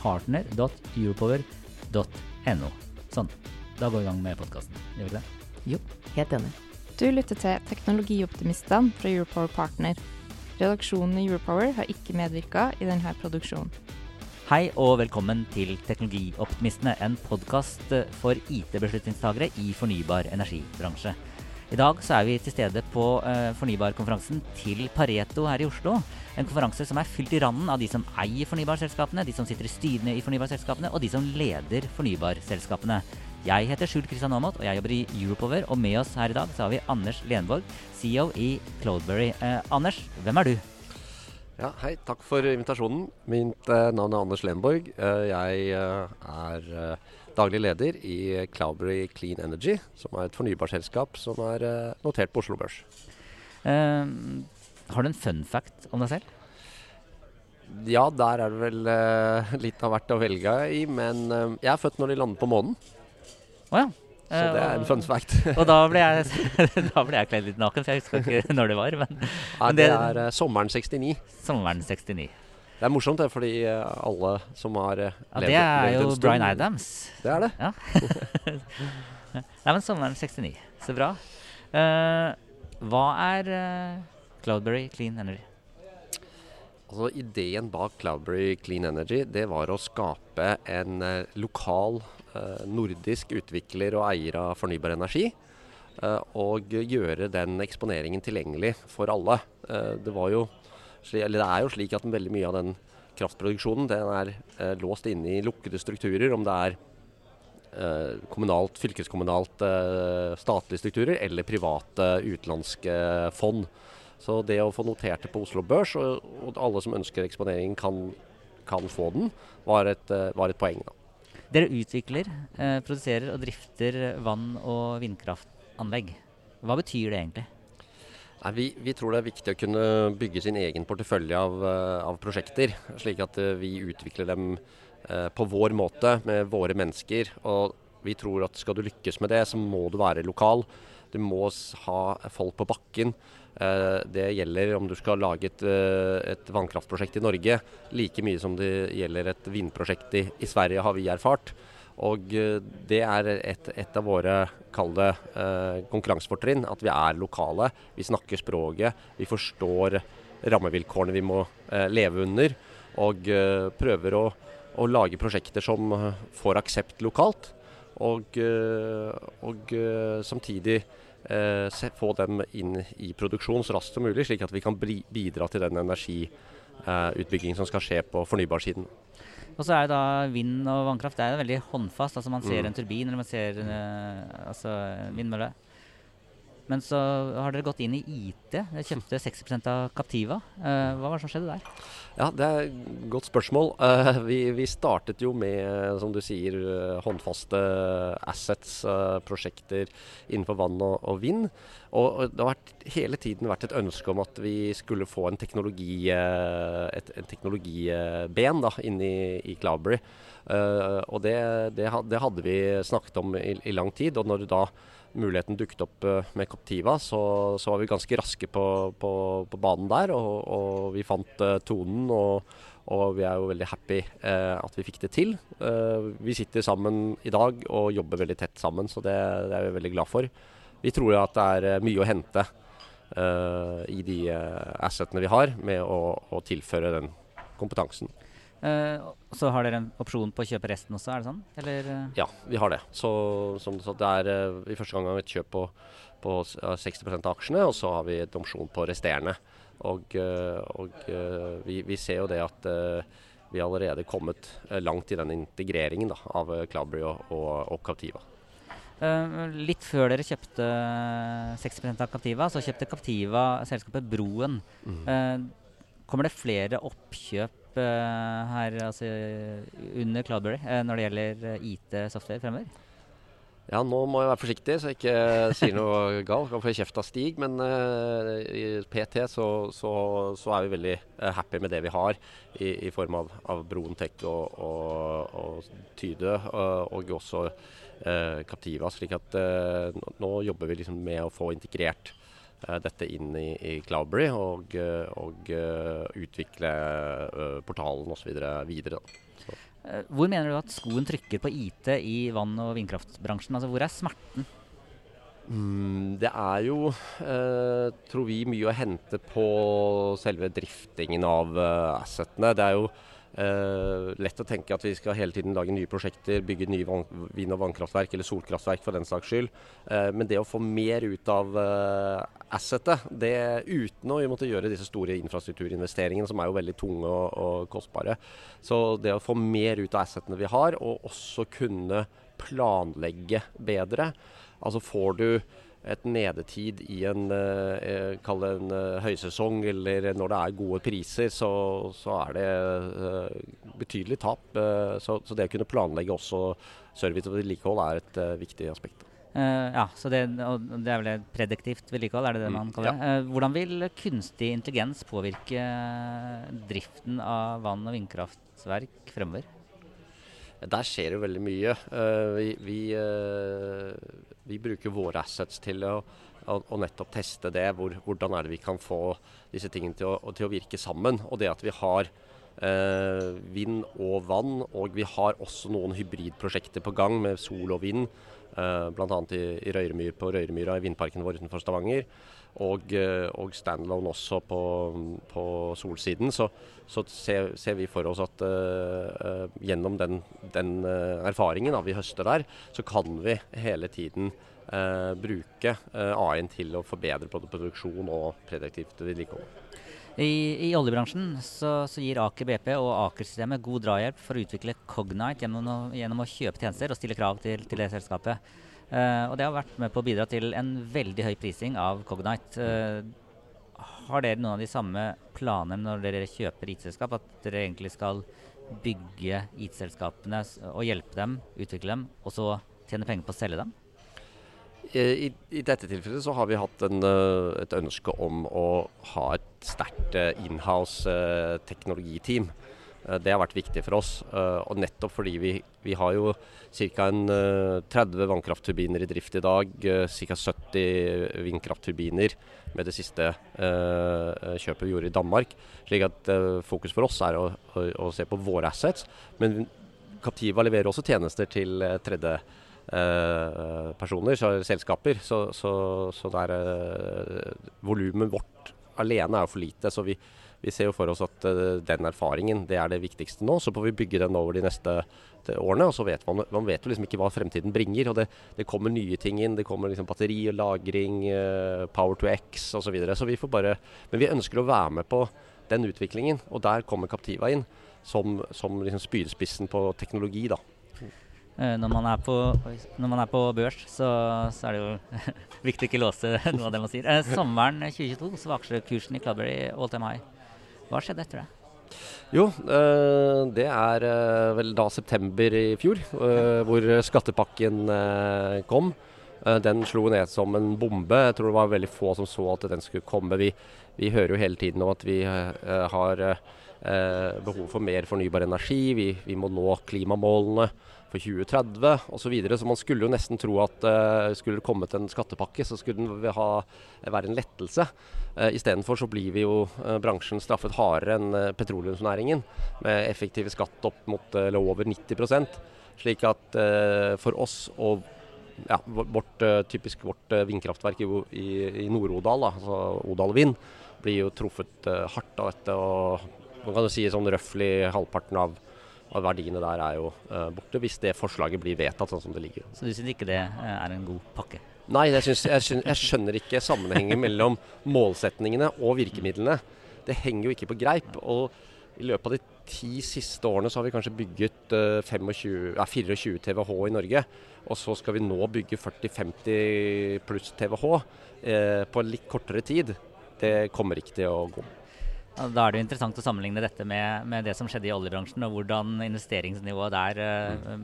partner.europower.no. Sånn. Da går vi i gang med podkasten. Gjør vi ikke det? Jo, helt enig. Du lytter til Teknologioptimistene fra Europower Partner. Redaksjonen i Europower har ikke medvirka i denne produksjonen. Hei og velkommen til Teknologioptimistene, en podkast for IT-beslutningstagere i fornybar energibransje. I dag så er vi til stede på eh, fornybarkonferansen til Pareto her i Oslo. En konferanse som er fylt i randen av de som eier fornybarselskapene, de som sitter i styrene i fornybarselskapene, og de som leder fornybarselskapene. Jeg heter Skjult Kristian Aamodt, og jeg jobber i Europower. Og med oss her i dag så har vi Anders Lenborg, CEO i Cloudberry. Eh, Anders, hvem er du? Ja, Hei, takk for invitasjonen. Mitt eh, navn er Anders Lenborg. Eh, jeg eh, er eh, daglig leder i Cloudberry Clean Energy, som er et fornybarselskap som er eh, notert på Oslo Børs. Uh, har du en fun fact om deg selv? Ja, der er det vel uh, litt av hvert å velge i, men uh, jeg er født når de lander på månen, Oh, ja. så det er en fun fact. Og da ble jeg, da ble jeg kledd litt naken, for jeg husker ikke når det var. Men, Nei, men det er sommeren 69. sommeren 69. Det er morsomt, det, fordi eh, alle som har eh, Ja, levd- det er jo stund- Bryan Adams. Det er det. Ja. Nei, men sommeren 69. Så bra. Uh, hva er uh, Cloudberry Clean Energy? Altså Ideen bak Cloudberry Clean Energy det var å skape en uh, lokal nordisk utvikler og eier av fornybar energi. og gjøre den eksponeringen tilgjengelig for alle. Det, var jo, eller det er jo slik at veldig mye av den kraftproduksjonen den er eh, låst inne i lukkede strukturer. Om det er eh, kommunalt, fylkeskommunalt, eh, statlige strukturer eller private utenlandske fond. Så det å få notert det på Oslo Børs, og, og alle som ønsker eksponering kan, kan få den, var et, eh, var et poeng. Da. Dere utvikler, eh, produserer og drifter vann- og vindkraftanlegg. Hva betyr det egentlig? Nei, vi, vi tror det er viktig å kunne bygge sin egen portefølje av, eh, av prosjekter, slik at eh, vi utvikler dem eh, på vår måte med våre mennesker. Og vi tror at skal du lykkes med det, så må du være lokal. Du må ha folk på bakken. Det gjelder om du skal lage et, et vannkraftprosjekt i Norge, like mye som det gjelder et vindprosjekt i, i Sverige, har vi erfart. Og eh, det er et, et av våre, kall det, eh, konkurransefortrinn. At vi er lokale. Vi snakker språket. Vi forstår rammevilkårene vi må eh, leve under. Og eh, prøver å, å lage prosjekter som eh, får aksept lokalt. Og, eh, og samtidig se, få dem inn i produksjon så raskt som mulig, slik at vi kan bidra til den energiutbyggingen som skal skje på fornybarsiden. Og så er jo da vind og vannkraft det er veldig håndfast. altså Man ser Mm. en turbin eller man ser eh, altså vindmølle. Men så har dere gått inn i IT. Dere kjøpte 60 av Captiva. Uh, hva var det som skjedde der? Ja, det er et godt spørsmål. Uh, vi, vi startet jo med, som du sier, eh, håndfaste assets, uh, prosjekter innenfor vann og, og vind. Og, det har vært, hele tiden vært et ønske om at vi skulle få en teknologi, et, en teknologiben da, inn i, i Cloudberry. Og det, det, det hadde vi snakket om i, i lang tid. Og når du da muligheten dukket opp eh, med Captiva, så, så var vi ganske raske på, på, på banen der. Og, og vi fant eh, tonen, og, og vi er jo veldig happy eh, at vi fikk det til. Eh, vi sitter sammen i dag og jobber veldig tett sammen, så det, det er vi veldig glad for. Vi tror at det er mye å hente i de assetene vi har, med å, å tilføre den kompetansen. Uh, så har dere en opsjon på å kjøpe resten også, er det sånn? Eller? Ja, vi har det. Så, så det er uh, i første gang et kjøp på, på 60 av aksjene, og så har vi et opsjon på resterende. Og, uh, og vi, vi, ser jo det at vi har allerede kommet langt i den integreringen da, av Cloudberry og, og, og Captiva. litt før dere kjøpte 60% av Captiva, så kjøpte Captiva selskapet Broen. Mm. kommer det flere oppkjøp uh, her altså, under Cloudberry uh, når det gjelder uh, IT-software fremover? Ja, nå må jeg være forsiktig så jeg ikke sier noe galt. Kan få kjeft av Stig. Men i PT så, så, så, er vi veldig happy med det vi har i, i form av, av Broen Tech og, og, og Tyde, og også Captiva. slik at nå jobber vi liksom med å få integrert Eh, dette inn i, i Cloudberry og, eh, og uh, utvikle portalen osv. videre. Så. Hvor mener du at skoen trykker på IT i vann- og vindkraftbransjen? Altså, hvor er smerten? Mm, det er jo, eh, tror vi, mye å hente på selve driftingen av eh, assetene. Det er jo Uh, lett å tenke at vi skal hele tiden lage nye prosjekter, bygge nye vind- og vannkraftverk eller solkraftverk for den saks skyld. Uh, men det å få mer ut av uh, assetet, det uten å måtte gjøre disse store infrastrukturinvesteringene, som er jo veldig tunge og, og, kostbare. Så det å få mer ut av assetene vi har, og også kunne planlegge bedre. Altså får du et nedetid i en, eh, kall det en eh, høysesong, eller når det er gode priser, så, så er det eh, betydelig tap. Eh, så, så, det å kunne planlegge også service og vedlikehold er et eh, viktig aspekt. Uh, ja, så det, det, er vel et prediktivt vedlikehold, er det det mm, man kaller det? Ja. Uh, hvordan vil kunstig intelligens påvirke driften av vann- og vindkraftverk fremover? Der skjer jo veldig mye. Uh, vi, vi, vi, bruker våre assets til å, å, å nettopp teste det. Hvor, hvordan er det vi kan få disse tingene til å, til å virke sammen. Og det at vi har eh, vind og vann, og vi har også noen hybridprosjekter på gang med sol og vind. Eh, Bl.a. I, i Røyremyr på Røyremyra i vindparken vår utenfor Stavanger og, eh, og standalone også på, på solsiden, så, så ser, ser, vi for oss at uh, gjennom den, den erfaringen da, vi høster der, så kan vi hele tiden bruke AI-en til å forbedre både produksjon og prediktivt vedlikehold. I, I, oljebransjen så, så, gir Aker BP og Aker-systemet god drahjelp for å utvikle Cognite gjennom å, gjennom å kjøpe tjenester og stille krav til, til det selskapet. Uh, og det har vært med på å bidra til en veldig høy prising av Cognite. Uh, har dere noen av de samme planene når dere kjøper IT-selskap, at dere egentlig skal bygge IT-selskapene og hjelpe dem, utvikle dem, og så tjene penger på å selge dem? I, I, dette tilfellet så har vi hatt en, eh, et ønske om å ha et sterkt inhouse teknologiteam. Eh, det har vært viktig for oss. Eh, og nettopp fordi vi, vi har jo ca. 30 eh, vannkraftturbiner i drift i dag. Ca. 70 vindkraftturbiner med det siste kjøpet vi gjorde i Danmark. slik at fokus for oss er å, å, å se på våre assets. Men Captiva leverer også tjenester til tredje personer, så, selskaper. Så, så, så der volumet vårt alene er jo for lite. så vi vi ser jo for oss at uh, den erfaringen det er det viktigste nå. Så får vi bygge den over de neste årene. og så vet Man man vet jo liksom ikke hva fremtiden bringer. og Det, det kommer nye ting inn. Det kommer liksom batteri og lagring, uh, Power to X osv. Så, videre. så vi får bare, men vi ønsker å være med på den utviklingen. Og der kommer Captiva inn som, som liksom spydspissen på teknologi. da. Eh, når man, på, når man er på, børs, så, så er det jo viktig å ikke låse noe av det man sier. Eh, sommeren 2022 så var aksjekursen i Cloudberry all time high. Hva skjedde etter det? Jo, øh, det er øh, vel da september i fjor, øh, hvor skattepakken kom. den slo ned som en bombe. Jeg tror det var veldig få som så at den skulle komme. Vi, vi hører jo hele tiden om at vi har behov for mer fornybar energi. Vi, vi må nå klimamålene for 2030 osv. Så, så man skulle jo nesten tro at uh, skulle det kommet en skattepakke, så skulle den ha, være en lettelse. Uh, Istedenfor så blir vi jo uh, bransjen straffet hardere enn uh, petroleumsnæringen, med effektive skatt opp mot uh, over 90% Slik at for oss og ja, vårt, typisk vårt vindkraftverk i, i, i Nord-Odal, altså Odal Vind, blir jo truffet hardt av dette. og man kan jo si sånn røftlig halvparten av, av verdiene der er jo uh, borte, hvis det forslaget blir vedtatt sånn som det ligger. Så du syns ikke det er en god pakke? Nei, jeg, synes, jeg, skjønner, jeg skjønner ikke sammenhengen mellom målsetningene og virkemidlene. Det henger jo ikke på greip. og i løpet av de ti siste årene så har vi kanskje bygget uh, 25, ja, 24 TWh i Norge. Og så skal vi nå bygge 40-50 pluss TWh eh, på en litt kortere tid. Det kommer ikke til å gå. Da er det jo interessant å sammenligne dette med, med, det som skjedde i oljebransjen, og hvordan investeringsnivået der uh,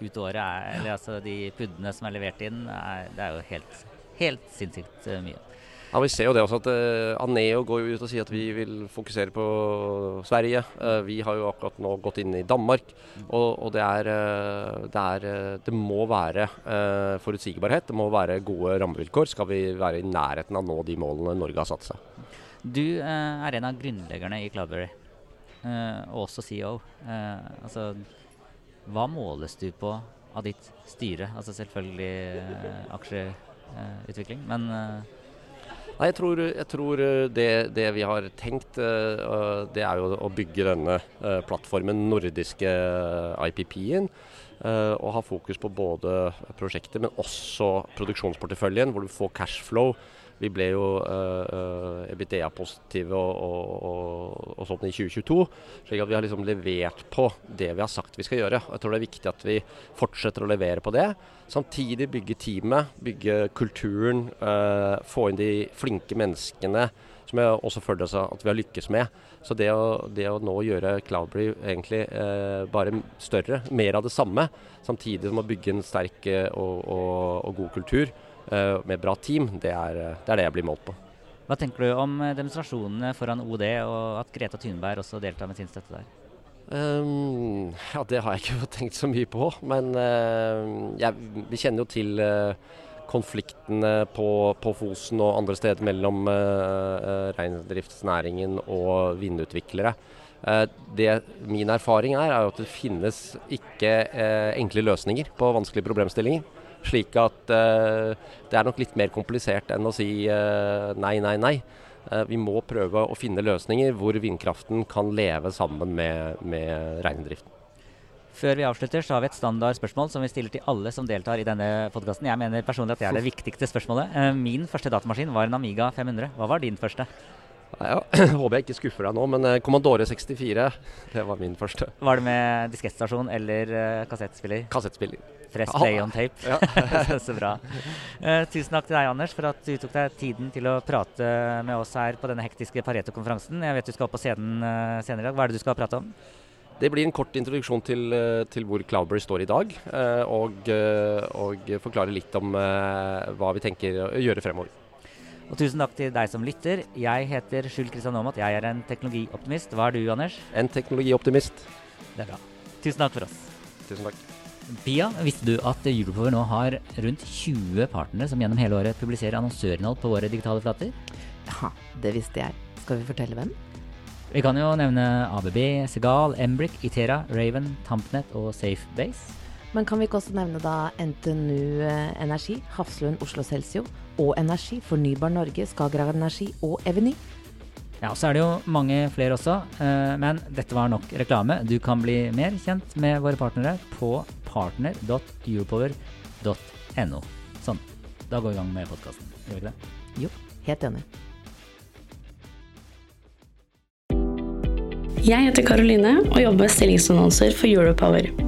ut året er eller altså De puddene som er levert inn, er, det er jo helt, helt sinnssykt uh, mye. Ja, Vi ser jo det også at uh, Aneo går jo ut og sier at vi vil fokusere på Sverige. Uh, vi har jo akkurat nå gått inn i Danmark. Og, og det, er, uh, det, er, det må være forutsigbarhet. Det må være gode rammevilkår. Skal vi være i nærheten av å nå de målene Norge har satt seg. Du er en av grunnleggerne i Cloudberry, og også CEO. altså, hva måles du på av ditt styre? Altså selvfølgelig aksjeutvikling, men Nei, jeg tror, jeg tror eh, det, det, vi har tenkt, det er jo å bygge denne plattformen, nordiske IPP-en. Og ha fokus på både prosjektet, men også produksjonsporteføljen, hvor du får cashflow vi ble jo uh, EBITDA-positive og, og, og, og, sånt i 2022. slik at vi har liksom levert på det vi har sagt vi skal gjøre. Jeg tror det er viktig at vi fortsetter å levere på det. Samtidig bygge teamet, bygge kulturen, uh, få inn de flinke menneskene som jeg også føler at vi har lykkes med. Så det å, det å nå gjøre Cloudberry egentlig eh, bare større, mer av det samme, samtidig som å bygge en sterk og, og, og god kultur, med bra team, det er, det er, det jeg blir målt på. Hva tenker du om eh, demonstrasjonene foran OD, og at Greta Thunberg også deltar med sin støtte der? Um, ja, Det har jeg ikke tenkt så mye på. Men uh, jeg, vi kjenner jo til uh, konfliktene på, på, Fosen og andre steder mellom uh, reindriftsnæringen og vindutviklere. Det, min erfaring er, er at det finnes ikke enkle løsninger på vanskelige problemstillinger. Slik at uh, det er nok litt mer komplisert enn å si uh, nei, nei, nei. Uh, vi må prøve å finne løsninger hvor vindkraften kan leve sammen med, med reindriften. Før vi avslutter, så har vi et standard spørsmål som vi stiller til alle som deltar i denne podkasten. Jeg mener personlig at det er det viktigste spørsmålet. Min første datamaskin var en Amiga 500. Hva var din første? Ja, håper jeg ikke skuffer deg nå, men Commodore 64, det var min første. Var det med diskettstasjon eller kassettspiller? Kassettspiller. Fresh play on tape. Ja. så bra. Uh, tusen takk til deg, Anders, for at du tok deg tiden til å prate med oss her på denne hektiske Pareto-konferansen. Jeg vet du skal opp på scenen uh, senere i dag. Hva er det du skal prate om? Det blir en kort introduksjon til, uh, til hvor Cloudberry står i dag, og, og, forklare litt om hva vi tenker å gjøre fremover. Og tusen takk til deg som lytter. Jeg heter Skjul Kristian Aamodt. Jeg er en teknologioptimist. Hva er du, Anders? En teknologioptimist. Det er bra. Tusen takk for oss. Tusen takk. Pia, visste du at Europower nå har rundt 20 partnere som gjennom hele året publiserer annonsørinnhold på våre digitale flater? Ja, det visste jeg. Skal vi fortelle hvem? Vi kan jo nevne ABB, Segal, Embrick, Itera, Raven, Tampnet og Safebase. Men kan vi ikke også nevne da NTNU Energi, Hafslund Oslo Celsio og Energi, Fornybar Norge, Skagerrak Energi og Eveny? Ja, så er det jo mange flere også, eh, men dette var nok reklame. Du kan bli mer kjent med våre partnere på partner.europower.no. Sånn. Da går vi i gang med podkasten. Gjør vi ikke det? Jo, helt enig. Jeg heter Karoline og jobber med stillingsannonser for Europower.